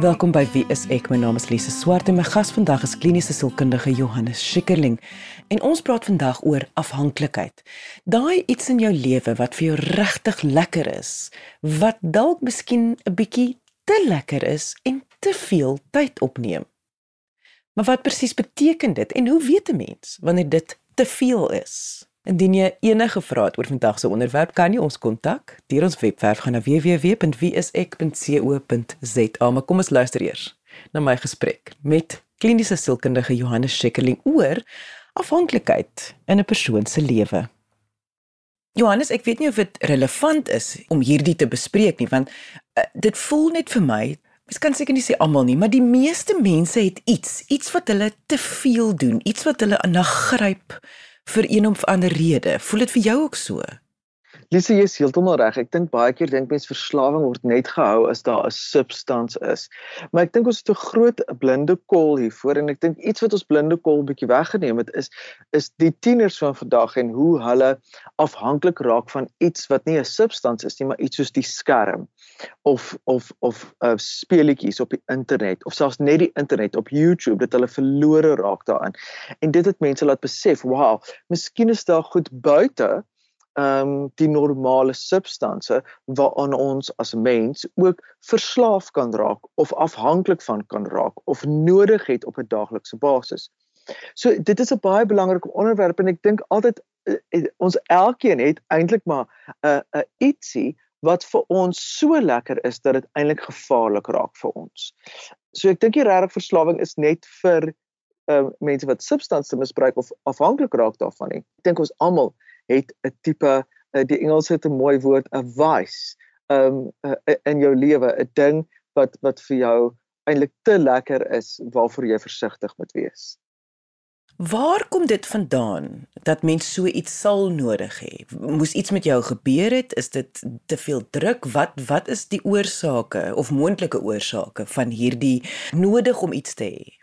Welkom by Wie is ek? My naam is Lise Swart en my gas vandag is kliniese sielkundige Johannes Schikkerling. En ons praat vandag oor afhanklikheid. Daai iets in jou lewe wat vir jou regtig lekker is, wat dalk miskien 'n bietjie te lekker is en te veel tyd opneem. Maar wat presies beteken dit en hoe weet 'n mens wanneer dit te veel is? Indien jy enige vrae het oor vandag se onderwerp, kan jy ons kontak deur ons webwerf gaan na www.wieisek.co.za. Maar kom ons luister eers na my gesprek met kliniese sielkundige Johannes Schekkerling oor afhanklikheid in 'n persoon se lewe. Johannes, ek weet nie of dit relevant is om hierdie te bespreek nie, want uh, dit voel net vir my Ek kan seker nie sê almal nie, maar die meeste mense het iets, iets wat hulle te veel doen, iets wat hulle aangryp vir een of ander rede. Voel dit vir jou ook so? Lise, jy is heeltemal reg. Ek dink baie keer dink mense verslawing word net gehou as daar 'n substans is. Maar ek dink ons het 'n groot blinde kol hiervoor en ek dink iets wat ons blinde kol bietjie weggeneem het is is die tieners van vandag en hoe hulle afhanklik raak van iets wat nie 'n substans is nie, maar iets soos die skerm of of of uh, speletjies op die internet of selfs net die internet op YouTube dat hulle verlore raak daarin. En dit het mense laat besef, wow, miskien is daar goed buite ehm um, die normale substansie waaraan ons as mens ook verslaaf kan raak of afhanklik van kan raak of nodig het op 'n daaglikse basis. So dit is 'n baie belangrike onderwerp en ek dink altyd uh, ons elkeen het eintlik maar 'n uh, 'n uh, ietsie wat vir ons so lekker is dat dit eintlik gevaarlik raak vir ons. So ek dink die regte verslawing is net vir uh, mense wat substansie misbruik of afhanklik raak daarvan nie. Ek dink ons almal het 'n tipe uh, die Engels het 'n mooi woord 'n vice um uh, in jou lewe 'n ding wat wat vir jou eintlik te lekker is waarvoor jy versigtig moet wees. Waar kom dit vandaan dat mens so iets sal nodig hê? Moes iets met jou gebeur het? Is dit te veel druk? Wat wat is die oorsake of moontlike oorsake van hierdie nodig om iets te hê?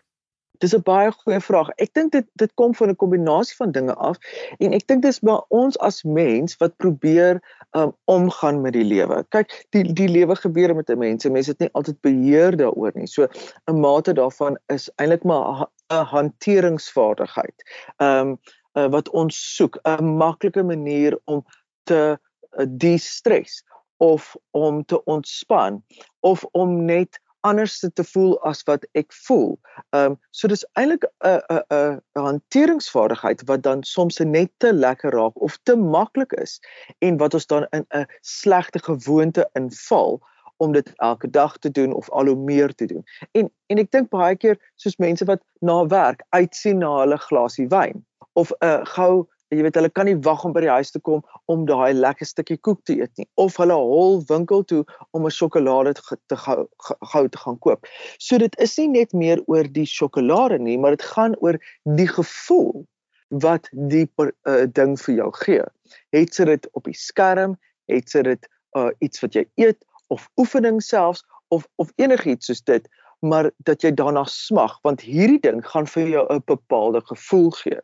Dis 'n baie goeie vraag. Ek dink dit dit kom van 'n kombinasie van dinge af en ek dink dis maar ons as mens wat probeer um, omgaan met die lewe. Kyk, die die lewe gebeur met mense. Mense het nie altyd beheer daaroor nie. So 'n mate daarvan is eintlik maar 'n hanteringsvaardigheid. Ehm um, uh, wat ons soek, 'n maklike manier om te uh, de-stres of om te ontspan of om net anders te voel as wat ek voel. Ehm um, so dis eintlik 'n 'n 'n 'n hanteringsvaardigheid wat dan soms net te lekker raak of te maklik is en wat ons dan in 'n slegte gewoonte inval om dit elke dag te doen of al hoe meer te doen. En en ek dink baie keer soos mense wat na werk uitsien na hulle glasie wyn of 'n uh, gou jy weet hulle kan nie wag om by die huis te kom om daai lekker stukkie koek te eet nie of hulle hol winkel toe om 'n sjokolade te gou gou te gaan koop. So dit is nie net meer oor die sjokolade nie, maar dit gaan oor die gevoel wat die uh, ding vir jou gee. Het sy dit op die skerm, het sy dit uh, iets wat jy eet of oefening selfs of of enigiets soos dit, maar dat jy daarna smag want hierdie ding gaan vir jou 'n bepaalde gevoel gee.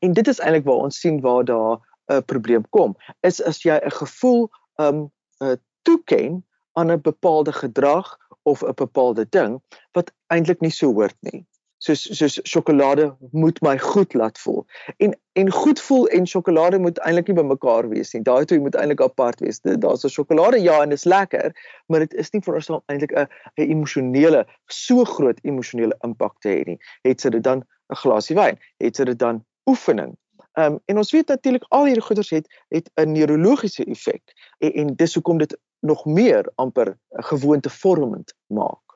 En dit is eintlik waar ons sien waar daar 'n probleem kom. Is as jy 'n gevoel um uh, toeken aan 'n bepaalde gedrag of 'n bepaalde ding wat eintlik nie so hoort nie. Soos soos sjokolade moet my goed laat voel. En en goed voel en sjokolade moet eintlik nie bymekaar wees nie. Daai twee moet eintlik apart wees. Daar's 'n sjokolade ja en dit is lekker, maar dit is nie vir ons eintlik 'n 'n emosionele so groot emosionele impak te hê nie. Het sy dit dan 'n glasie wyn? Het sy dit dan oefening. Ehm um, en ons weet natuurlik al hierdie goeders het het 'n neurologiese effek en, en dis hoekom dit nog meer amper 'n gewoonte vormend maak.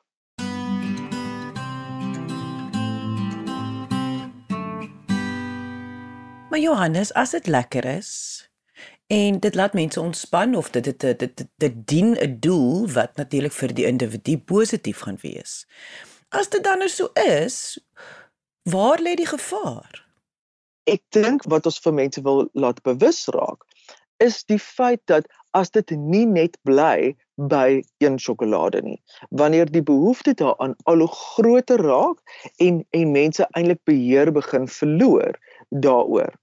Maar Johannes, as dit lekker is en dit laat mense ontspan of dit dit dit dit, dit dien 'n doel wat natuurlik vir die individu positief gaan wees. As dit dan nou so is, waar lê die gevaar? ek dink wat ons vir mense wil laat bewus raak is die feit dat as dit nie net bly by een sjokolade nie wanneer die behoefte daaraan al hoe groter raak en en mense eintlik beheer begin verloor daaroor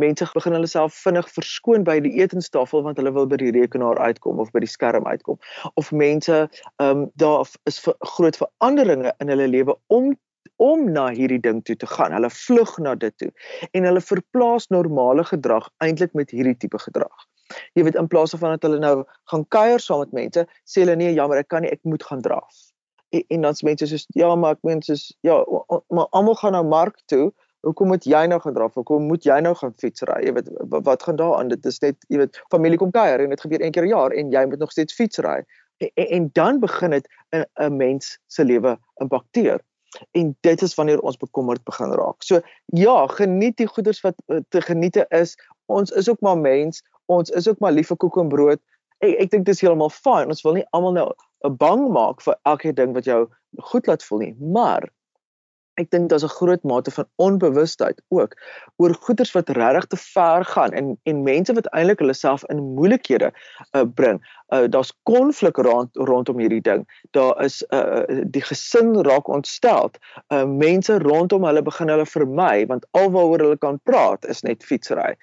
Mense begin hulle self vinnig verskoon by die etenstafel want hulle wil by die rekenaar uitkom of by die skerm uitkom. Of mense ehm um, daar is ver, groot veranderinge in hulle lewe om om na hierdie ding toe te gaan. Hulle vlug na dit toe en hulle verplaas normale gedrag eintlik met hierdie tipe gedrag. Jy weet in plaas van dat hulle nou gaan kuier saam met mense, sê hulle nee, jammer, ek kan nie, ek moet gaan draf. En, en dan's mense soos ja, maar ek meen soos ja, maar almal gaan nou mark toe. Hoekom moet jy nou gaan draf? Hoekom moet jy nou gaan fietsry? Jy weet wat gaan daaraan? Dit is net jy weet familie kom kuier en dit gebeur een keer 'n jaar en jy moet nog steeds fietsry. En, en, dan begin dit 'n 'n mens se lewe impakteer en dit is wanneer ons bekommerd begin raak. So ja, geniet die goeders wat eh, te geniete is. Ons is ook maar mens, ons is ook maar lief vir koek en brood. Ek ek dink dis heeltemal fyn. Ons wil nie almal nou 'n bang maak vir elke ding wat jou goed laat voel nie, maar ek dink daar's 'n groot mate van onbewustheid ook oor goeders wat regtig te ver gaan en en mense wat eintlik hulle self in moeilikhede uh, bring. Uh, daar's konflik rond rondom hierdie ding. Daar is uh, die gesin raak ontstel. Uh, mense rondom hulle begin hulle vermy want alwaaroor hulle kan praat is net fietsry.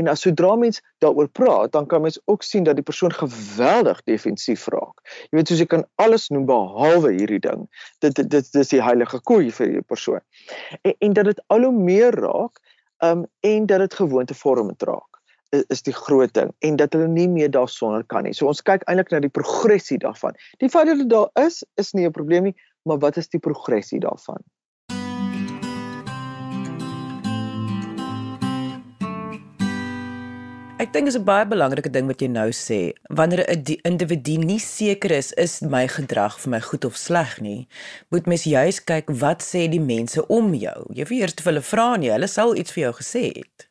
En as sodra mens daaroor praat, dan kan mens ook sien dat die persoon geweldig defensief raak. Jy weet soos jy kan alles noem behalwe hierdie ding. Dit dit dis die heilige koei vir die persoon. En, en dat dit al hoe meer raak, um en dat dit gewoontevormend raak is, die groot ding en dat hulle nie meer daarsonder kan nie. So ons kyk eintlik na die progressie daarvan. Die feit dat dit daar is, is nie 'n probleem nie, maar wat is die progressie daarvan? Ek dink dit is 'n baie belangrike ding wat jy nou sê. Wanneer 'n individu nie seker is is my gedrag vir my goed of sleg nie, moet mens juis kyk wat sê die mense om jou. Jy vir eers te hulle vra nie, hulle sal iets vir jou gesê het.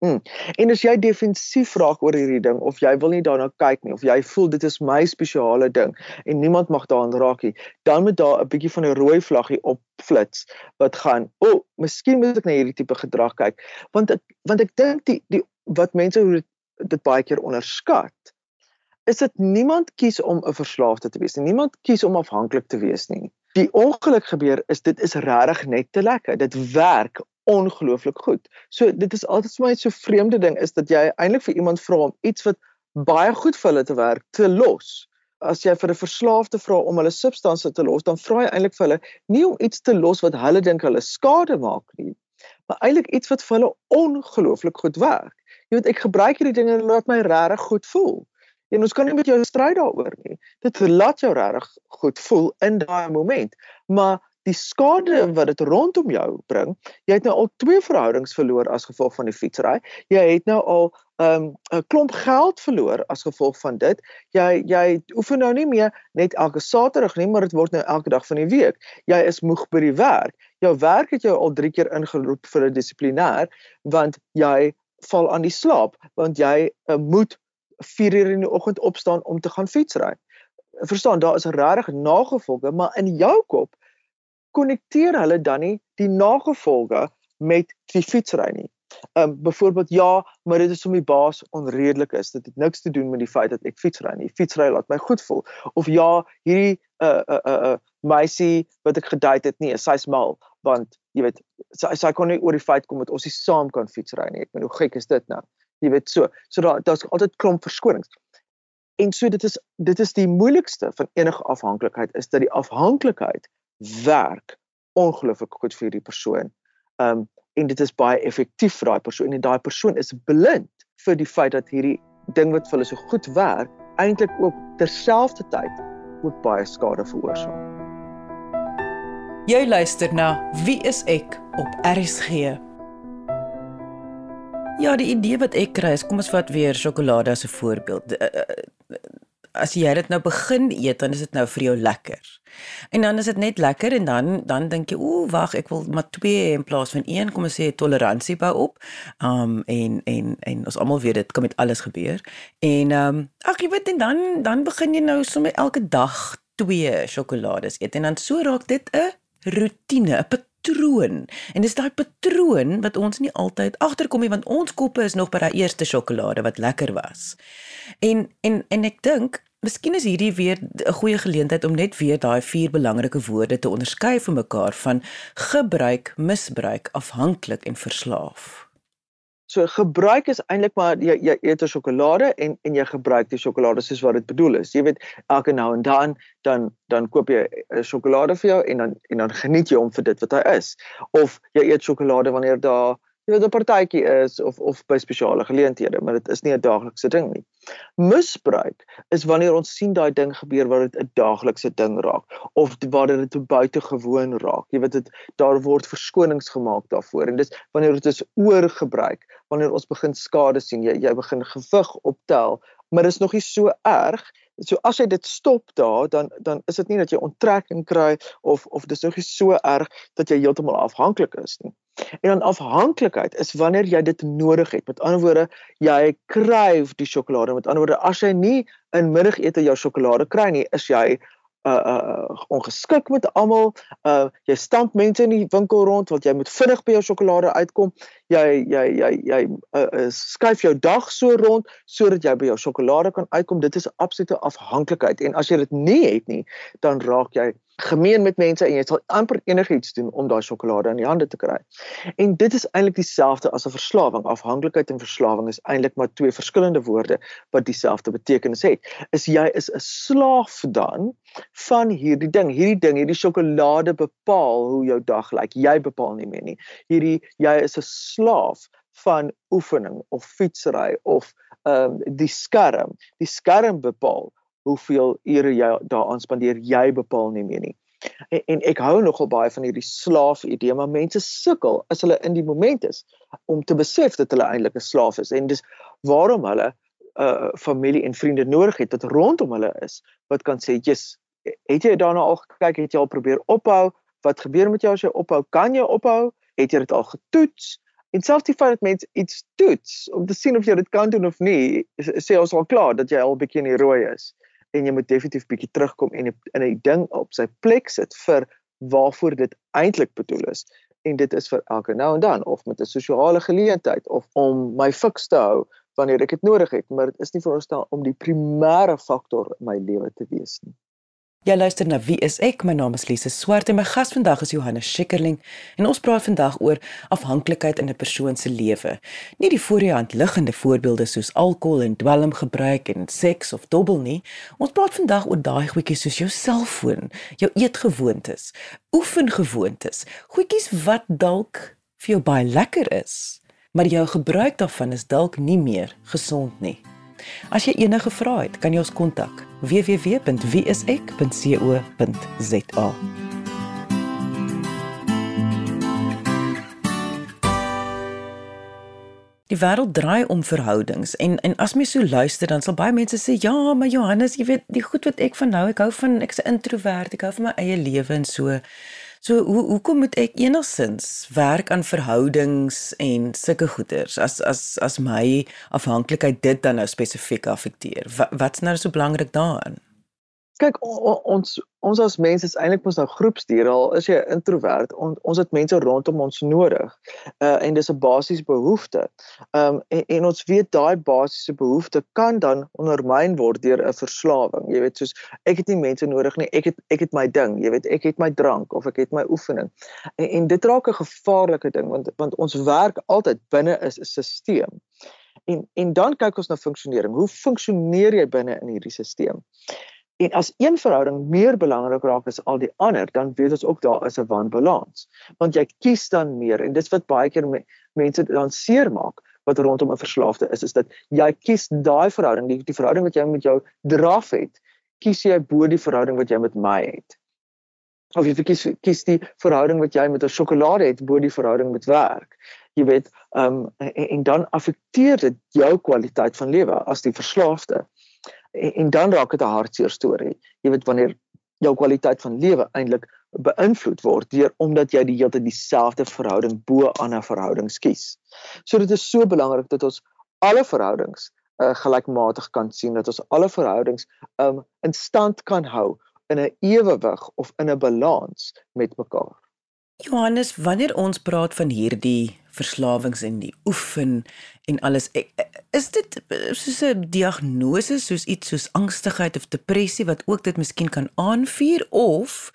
Hmm. En as jy defensief raak oor hierdie ding of jy wil nie daarna kyk nie of jy voel dit is my spesiale ding en niemand mag daaraan raak nie, dan moet daar 'n bietjie van 'n rooi vlaggie opflits wat gaan, "O, oh, miskien moet ek na hierdie tipe gedrag kyk." Want ek want ek dink die die wat mense hoe dit, dit baie keer onderskat is dit niemand kies om 'n verslaafde te wees nie. Niemand kies om afhanklik te wees nie. Die ongeluk gebeur is dit is regtig net te lekker. Dit werk ongelooflik goed. So dit is altyd vir my so vreemde ding is dat jy eintlik vir iemand vra om iets wat baie goed vir hulle te werk te los. As jy vir 'n verslaafde vra om hulle substansie te los, dan vra jy eintlik vir hulle nie om iets te los wat hulle dink hulle skade maak nie, maar eintlik iets wat vir hulle ongelooflik goed werk jy weet ek gebruik hierdie dinge en laat my regtig goed voel. En ons kan nie met jou stryd daaroor nie. Dit laat jou regtig goed voel in daai oomblik. Maar die skade wat dit rondom jou bring, jy het nou al twee verhoudings verloor as gevolg van die fietsry. Jy het nou al 'n um, 'n klomp geld verloor as gevolg van dit. Jy jy oefen nou nie meer net elke Saterdag nie, maar dit word nou elke dag van die week. Jy is moeg by die werk. Jou werk het jou al 3 keer ingeroep vir 'n dissiplinêr want jy val aan die slaap want jy uh, moet 4 uur in die oggend opstaan om te gaan fietsry. Verstaan, daar is regtig nagevolge, maar in jou kop konnekteer hulle dan nie die nagevolge met die fietsry nie. Ehm um, byvoorbeeld ja, maar dit is om die baas onredelik is. Dit het niks te doen met die feit dat ek fietsry nie. Fietsry laat my goed voel. Of ja, hierdie uh, uh, 'n uh, meisie wat ek gedate het nie, sy's mal want jy weet sy sy kon nie oor die feit kom dat ons nie saam kan fietsry nie. Ek bedoel hoe gek is dit nou? Jy weet so. So daar daar's altyd klomp verskonings. En so dit is dit is die moeilikste van enige afhanklikheid is dat die afhanklikheid werk ongelooflik goed vir die persoon. Um en dit is baie effektief vir daai persoon en daai persoon is blind vir die feit dat hierdie ding wat vir hulle so goed werk eintlik ook terselfdertyd ook baie skade veroorsaak. Jy luister na Wie is ek op RSG. Ja, die idee wat ek kry is kom ons vat weer sjokolade as 'n voorbeeld. As jy dit nou begin eet, dan is dit nou vir jou lekker. En dan is dit net lekker en dan dan dink jy, ooh, wag, ek wil maar 2 in plaas van 1, kom ons sê toleransie bou op. Um en en en ons almal weet dit kan met alles gebeur. En um ag jy weet en dan dan begin jy nou sommer elke dag 2 sjokolades eet en dan so raak dit 'n rotine, 'n patroon. En dis daai patroon wat ons nie altyd agterkom nie want ons koppe is nog by daai eerste sjokolade wat lekker was. En en en ek dink Miskien is hierdie weer 'n goeie geleentheid om net weer daai vier belangrike woorde te onderskei van mekaar van gebruik, misbruik, afhanklik en verslaaf. So gebruik is eintlik maar jy jy eet 'n sjokolade en en jy gebruik die sjokolade soos wat dit bedoel is. Jy weet elke nou en dan dan dan koop jy 'n sjokolade vir jou en dan en dan geniet jy hom vir dit wat hy is. Of jy eet sjokolade wanneer daar jy weet 'n partytjie is of of by spesiale geleenthede, maar dit is nie 'n daaglikse ding nie. Misbruik is wanneer ons sien daai ding gebeur waar dit 'n daaglikse ding raak of waar dit te buitengewoon raak. Jy weet dit daar word verskonings gemaak daarvoor en dis wanneer dit is oorgebruik, wanneer ons begin skade sien, jy jy begin gewig optel, maar dit is nog nie so erg So as jy dit stop daar dan dan is dit nie dat jy onttrekking kry of of dis nog so erg dat jy heeltemal afhanklik is nie. En dan afhanklikheid is wanneer jy dit nodig het. Met ander woorde, jy kryf die sjokolade. Met ander woorde, as jy nie in middagete jou sjokolade kry nie, is jy uh uh ongeskik met almal. Uh jy stamp mense in die winkel rond want jy moet vinnig by jou sjokolade uitkom. Jy jy jy jy uh, uh skuif jou dag so rond sodat jy by jou sjokolade kan uitkom. Dit is 'n absolute afhanklikheid. En as jy dit nie het nie, dan raak jy gemeen met mense en jy sal amper enigiets doen om daai sjokolade in die hande te kry. En dit is eintlik dieselfde as 'n verslawing. Afhanklikheid en verslawing is eintlik maar twee verskillende woorde wat dieselfde betekenis het. Is jy is 'n slaaf dan van hierdie ding. Hierdie ding, hierdie sjokolade bepaal hoe jou dag lyk. Jy bepaal nie meer nie. Hierdie jy is 'n slaaf van oefening of fietsry of ehm um, die skerm. Die skerm bepaal hoeveel ure jy daaraan spandeer, jy bepaal nie meer nie. En, en ek hou nogal baie van hierdie slaaf idee, maar mense sukkel as hulle in die moment is om te besef dat hulle eintlik 'n slaaf is en dis waarom hulle uh, familie en vriende nodig het wat rondom hulle is wat kan sê, "Jesus, het jy daarna al gekyk, het jy al probeer ophou? Wat gebeur met jou as jy ophou? Kan jy ophou? Het jy dit al getoets?" En selfs die feit dat mense iets toets om te sien of jy dit kan doen of nie, sê ons al klaar dat jy al bietjie in die rooi is en jy moet definitief bietjie terugkom en in 'n ding op sy plek sit vir waarvoor dit eintlik bedoel is. En dit is vir elke nou en dan of met 'n sosiale geleentheid of om my fiks te hou wanneer ek dit nodig het maar dit is nie veronderstel om die primêre faktor in my lewe te wees nie Jy luister na Wie is ek? My naam is Lise Swart en my gas vandag is Johannes Schikkerling en ons praat vandag oor afhanklikheid in 'n persoon se lewe. Nie die voor die hand liggende voorbeelde soos alkohol en dwelmgebruik en seks of dobbel nie. Ons praat vandag oor daai goedjies soos jou selfoon, jou eetgewoontes, oefengewoontes, goedjies wat dalk vir jou baie lekker is, maar jou gebruik daarvan is dalk nie meer gesond nie. As jy enige vrae het, kan jy ons kontak www.wieisek.co.za. Die wêreld draai om verhoudings en en as mens so luister dan sal baie mense sê ja, maar Johannes, jy weet, die goed wat ek van nou, ek hou van ek's 'n introwert, ek hou van my eie lewe en so. So hoe hoekom moet ek enigsins werk aan verhoudings en sulke goeders as as as my afhanklikheid dit dan nou spesifiek affekteer? Wat wat's nou so belangrik daarin? Kyk ons ons as mense is eintlik mos nou groepsdiere al is jy introwert on, ons het mense rondom ons nodig uh, en dis 'n basiese behoefte. Um, en, en ons weet daai basiese behoefte kan dan ondermyn word deur 'n verslawing. Jy weet soos ek het nie mense nodig nie, ek het ek het my ding, jy weet ek het my drank of ek het my oefening. En, en dit raak 'n gevaarlike ding want want ons werk altyd binne 'n stelsel. En en dan kyk ons na funksionering. Hoe funksioneer jy binne in hierdie stelsel? En as een verhouding meer belangrik raak as al die ander, dan weet ons ook daar is 'n wanbalans. Want jy kies dan meer en dis wat baie keer me, mense dan seermaak wat rondom 'n verslaafde is, is dat jy kies daai verhouding, die, die verhouding wat jy met jou draf het, kies jy bo die verhouding wat jy met my het. Of jy kies kies die verhouding wat jy met 'n sjokolade het bo die verhouding met werk. Jy weet, ehm um, en, en dan affekteer dit jou kwaliteit van lewe as die verslaafde en, en dan raak dit 'n hartseer storie. Jy weet wanneer jou kwaliteit van lewe eintlik beïnvloed word deur omdat jy die hele tyd dieselfde verhouding bo ander verhoudings kies. So dit is so belangrik dat ons alle verhoudings uh, gelykmatig kan sien dat ons alle verhoudings um, in stand kan hou in 'n ewewig of in 'n balans met mekaar. Johannes, wanneer ons praat van hierdie verslawings en die oefen en alles, e, e, is dit soos 'n diagnose soos iets soos angstigheid of depressie wat ook dit miskien kan aanvuur of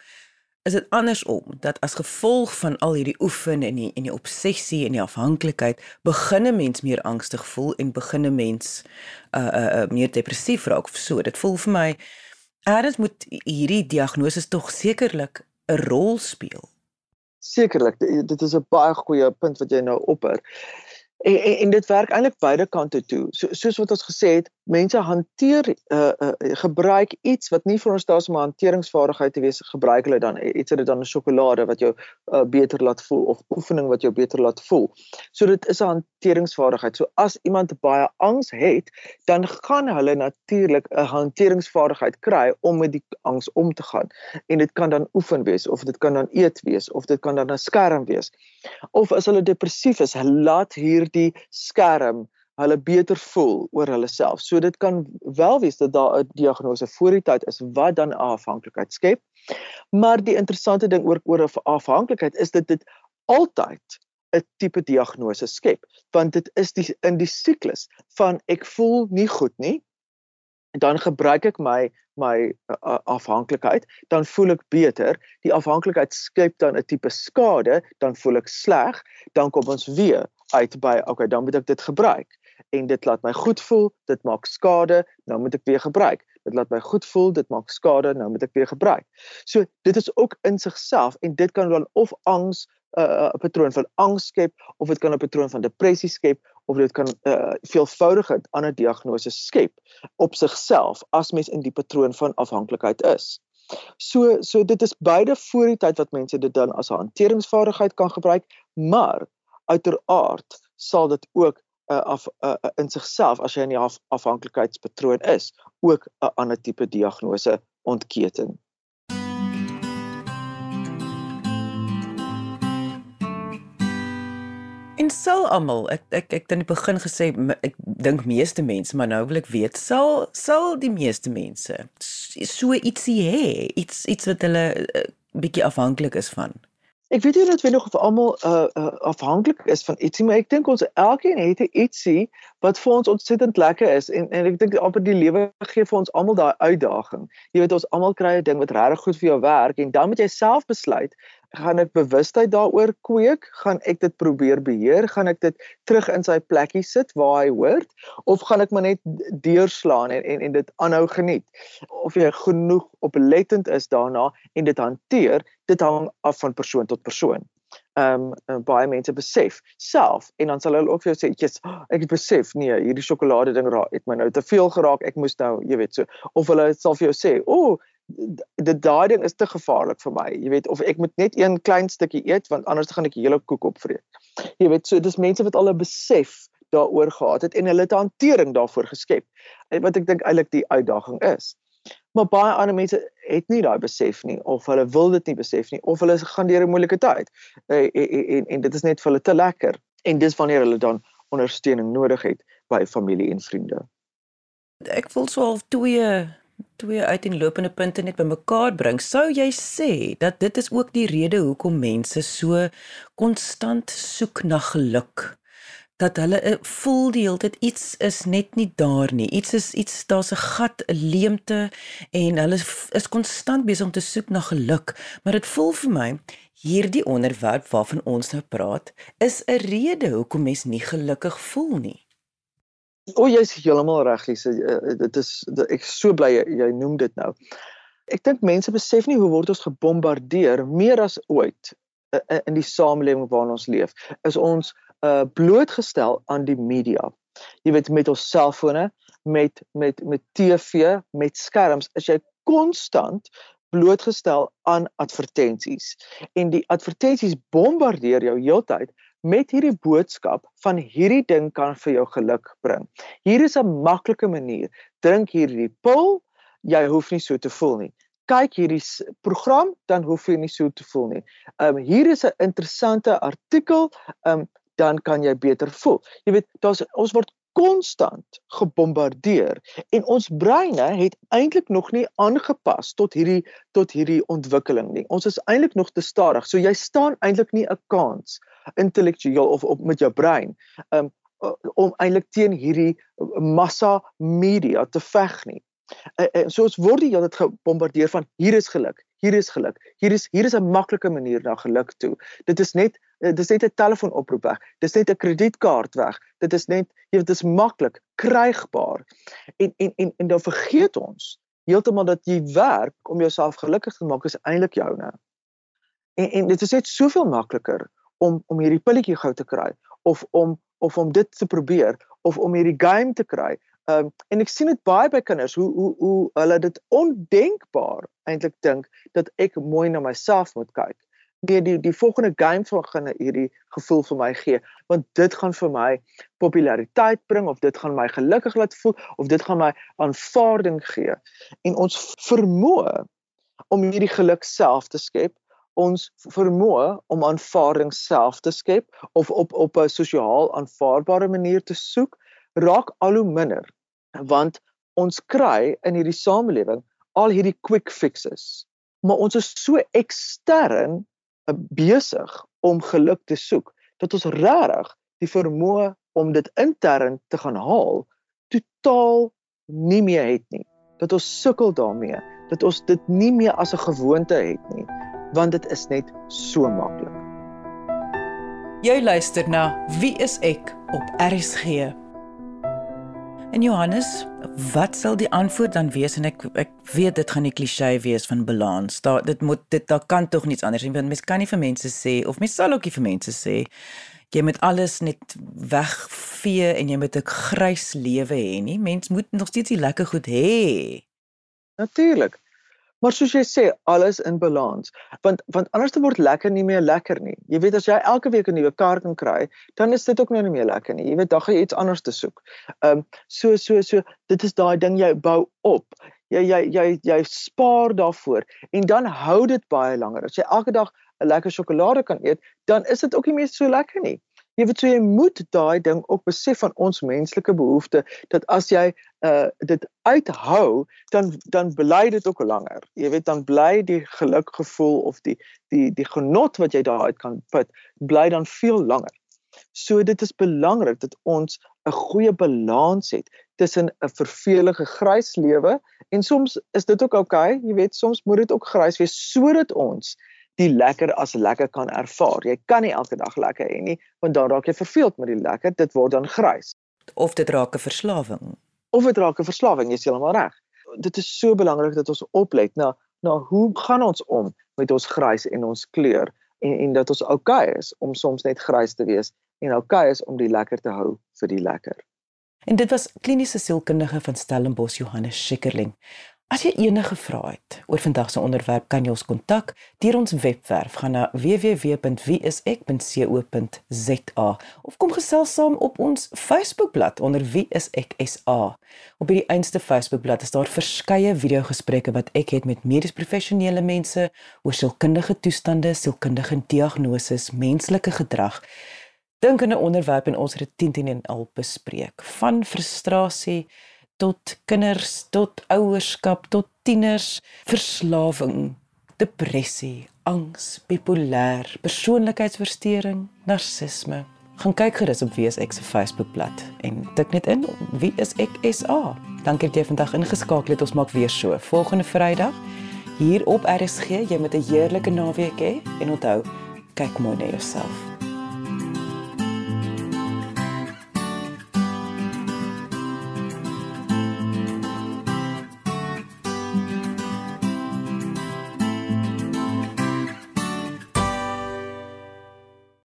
is dit andersom dat as gevolg van al hierdie oefen en die en die obsessie en die afhanklikheid begin 'n mens meer angstig voel en begin 'n mens uh uh, uh meer depressief raak of so. Dit voel vir my Eers moet hierdie diagnose tog sekerlik 'n rol speel. Sekerlik, dit is 'n baie goeie punt wat jy nou opper. En, en en dit werk eintlik beide kante toe. So soos wat ons gesê het, mense hanteer uh, uh gebruik iets wat nie vir ons daar is om hanteringsvaardigheid te wees, gebruik hulle dan iets wat dit dan 'n sjokolade wat jou uh, beter laat voel of oefening wat jou beter laat voel. So dit is 'n hanteringsvaardigheid. So as iemand baie angs het, dan gaan hulle natuurlik 'n hanteringsvaardigheid kry om met die angs om te gaan. En dit kan dan oefen wees of dit kan dan eet wees of dit kan dan 'n skerm wees. Of as hulle depressief is, laat hierdie skerm hulle beter voel oor hulle self. So dit kan wel wees dat daar 'n diagnose voor die tyd is wat dan afhanklikheid skep. Maar die interessante ding oor oor afhanklikheid is dat dit altyd 'n tipe diagnose skep, want dit is die in die siklus van ek voel nie goed nie en dan gebruik ek my my afhanklikheid, dan voel ek beter. Die afhanklikheid skep dan 'n tipe skade, dan voel ek sleg, dan kom ons weer uit by okay, dan moet ek dit gebruik en dit laat my goed voel, dit maak skade, nou moet ek weer gebruik. Dit laat my goed voel, dit maak skade, nou moet ek weer gebruik. So dit is ook in sigself en dit kan dan of angs 'n uh, patroon van angs skep of dit kan 'n patroon van depressie skep of dit kan uh, veelvoudige ander diagnose skep op sigself as mens in die patroon van afhanklikheid is. So so dit is beide voor die tyd wat mense dit dan as 'n hanteringsvaardigheid kan gebruik, maar uiteraard sal dit ook uh, af uh, in sigself as jy in die af, afhanklikheidspatroon is, ook 'n ander tipe diagnose ontketen. En sal almal ek ek ek het in die begin gesê ek dink meeste mense maar nou wil ek weet sal sal die meeste mense so ietsie hê iets iets wat hulle uh, bietjie afhanklik is van Ek weet nie noodwendig of almal uh, uh afhanklik is van ietsie, maar ek dink ons elkeen het 'n ietsie wat vir ons ontsettend lekker is en en ek dink amper die lewe gee vir ons almal daai uitdaging. Jy weet ons almal kry 'n ding wat regtig goed vir jou werk en dan moet jy self besluit gaan ek bewustheid daaroor kweek, gaan ek dit probeer beheer, gaan ek dit terug in sy plekkie sit waar hy hoort of gaan ek maar net deurslaan en en en dit aanhou geniet. Of jy genoeg oplettend is daarna en dit hanteer, dit hang af van persoon tot persoon. Ehm um, baie mense besef self en dan sal hulle ook vir jou sê, "Jesus, ek besef nee, hierdie sjokolade ding raak het my nou te veel geraak. Ek moes nou, jy weet, so of hulle sal vir jou sê, "O, oh, dit daai ding is te gevaarlik vir my. Jy weet of ek moet net een klein stukkie eet want anders gaan ek die hele koek opvreet. Jy weet so dis mense wat al 'n besef daaroor gehad het en hulle het 'n hantering daarvoor geskep. Wat ek dink eintlik die uitdaging is. Maar baie ander mense het nie daai besef nie of hulle wil dit nie besef nie of hulle gaan deur 'n moeilike tyd. En, en en en dit is net vir hulle te lekker en dis wanneer hulle dan ondersteuning nodig het by familie en vriende. Ek voel so half twee twee uiteenlopende punte net bymekaar bring, sou jy sê dat dit is ook die rede hoekom mense so konstant soek na geluk? Dat hulle eh, voel die hele tyd iets is net nie daar nie. Iets is iets daar's 'n gat, 'n leemte en hulle is konstant besig om te soek na geluk, maar dit voel vir my hierdie onderwerp waarvan ons nou praat, is 'n rede hoekom mense nie gelukkig voel nie. O, jy's heeltemal reg, Lise. Eh, dit is ek is so bly jy, noem dit nou. Ek dink mense besef nie hoe word ons gebombardeer meer as ooit eh, eh, in die samelewing waarin ons leef. Is ons uh blootgestel aan die media. Jy weet met ons selfone, met met met TV, met skerms, is jy konstant blootgestel aan advertensies. En die advertensies bombardeer jou heeltyd met hierdie boodskap van hierdie ding kan vir jou geluk bring. Hier is 'n maklike manier. Drink hierdie pil, jy hoef nie so te voel nie. Kyk hierdie program, dan hoef jy nie so te voel nie. Um hier is 'n interessante artikel, um dan kan jy beter voel. Jy weet, daar's ons word konstant gebombardeer en ons breine het eintlik nog nie aangepas tot hierdie tot hierdie ontwikkeling nie. Ons is eintlik nog te stadig. So jy staan eintlik nie 'n kans intellektueel of op met jou brein um, om eintlik teen hierdie massa media te veg nie. Uh, uh, so ons word die hele tyd gebombardeer van hier is geluk, hier is geluk. Hier is hier is 'n maklike manier na geluk toe. Dit is net dit is net 'n telefoonoproep weg. Dit is net 'n kredietkaart weg. Dit is net jy dit is maklik, krygbaar. En en en en dan vergeet ons heeltemal dat jy werk om jouself gelukkig te maak is eintlik joune. En en dit is net soveel makliker om om hierdie pilletjie gou te kry of om of om dit te probeer of om hierdie game te kry Ehm um, en ek sien dit baie by kinders hoe hoe hoe hulle dit ondenkbaar eintlik dink dat ek mooi na myself moet kyk. Nee, die die volgende game van gaan hierdie gevoel vir my gee, want dit gaan vir my populariteit bring of dit gaan my gelukkig laat voel of dit gaan my aanvaarding gee. En ons vermoë om hierdie geluk self te skep, ons vermoë om aanvaarding self te skep of op op 'n sosiaal aanvaarbare manier te soek, raak al hoe minder want ons kry in hierdie samelewing al hierdie quick fixes. Maar ons is so ekstern eh, besig om geluk te soek dat ons regtig die vermoë om dit intern te gaan haal totaal nie meer het nie. Dat ons sukkel daarmee dat ons dit nie meer as 'n gewoonte het nie want dit is net so maklik. Jy luister na Wie is ek op RSG En Johannes, wat sal die antwoord dan wees en ek ek weet dit gaan die klisee wees van balans. Daar dit moet dit daar kan tog niets anders nie. Want mens kan nie vir mense sê of mens sal ook nie vir mense sê jy moet alles net wegvee en jy moet 'n grys lewe hê nie. Mens moet nog steeds die lekker goed hê. Natuurlik. Maar soos jy sê, alles in balans. Want want anders te word lekker nie meer lekker nie. Jy weet as jy elke week 'n nuwe kar kan kry, dan is dit ook nou nie meer lekker nie. Jy weet dan gaan jy iets anders te soek. Ehm um, so so so dit is daai ding jy bou op. Jy jy jy jy spaar daarvoor en dan hou dit baie langer. As jy elke dag 'n lekker sjokolade kan eet, dan is dit ook nie meer so lekker nie. Jy weet so jy moet daai ding ook besef van ons menslike behoefte dat as jy uh dit uithou dan dan bly dit ook langer. Jy weet dan bly die gelukgevoel of die die die genot wat jy daaruit kan put bly dan veel langer. So dit is belangrik dat ons 'n goeie balans het tussen 'n vervelige grys lewe en soms is dit ook oukei, okay, jy weet soms moet dit ook grys wees sodat ons die lekker as lekker kan ervaar. Jy kan nie elke dag lekker hê nie, want dan raak jy verveeld met die lekker. Dit word dan grys. Of dit raak 'n verslawing. Of dit raak 'n verslawing, jy is heeltemal reg. Dit is so belangrik dat ons oplet na na hoe gaan ons om met ons grys en ons kleur en en dat ons oukei okay is om soms net grys te wees en oukei okay is om die lekker te hou vir die lekker. En dit was kliniese sielkundige van Stellenbosch Johannes Schikkerling. As jy enige vrae het oor vandag se onderwerp, kan jy ons kontak deur ons webwerf gaan na www.wieisek.co.za of kom gesels saam op ons Facebookblad onder Wie is ek SA. Op hierdie einste Facebookblad is daar verskeie video-gesprekke wat ek het met medies professionele mense oor sielkundige toestande, sielkundige diagnoses, menslike gedrag. Dink aan 'n onderwerp en ons het dit 10 10 en al bespreek, van frustrasie tot kinders, tot ouerskap, tot tieners, verslawing, depressie, angs, bipolêr, persoonlikheidsversteuring, narcisme. Gaan kyk gerus op Wie is ek se Facebookblad en tik net in Wie is ek SA. Dankie dat jy vandag ingeskakel het. Ons maak weer so volgende Vrydag hier op RSG. Jy moet 'n heerlike naweek hê he, en onthou, kyk mooi na jouself.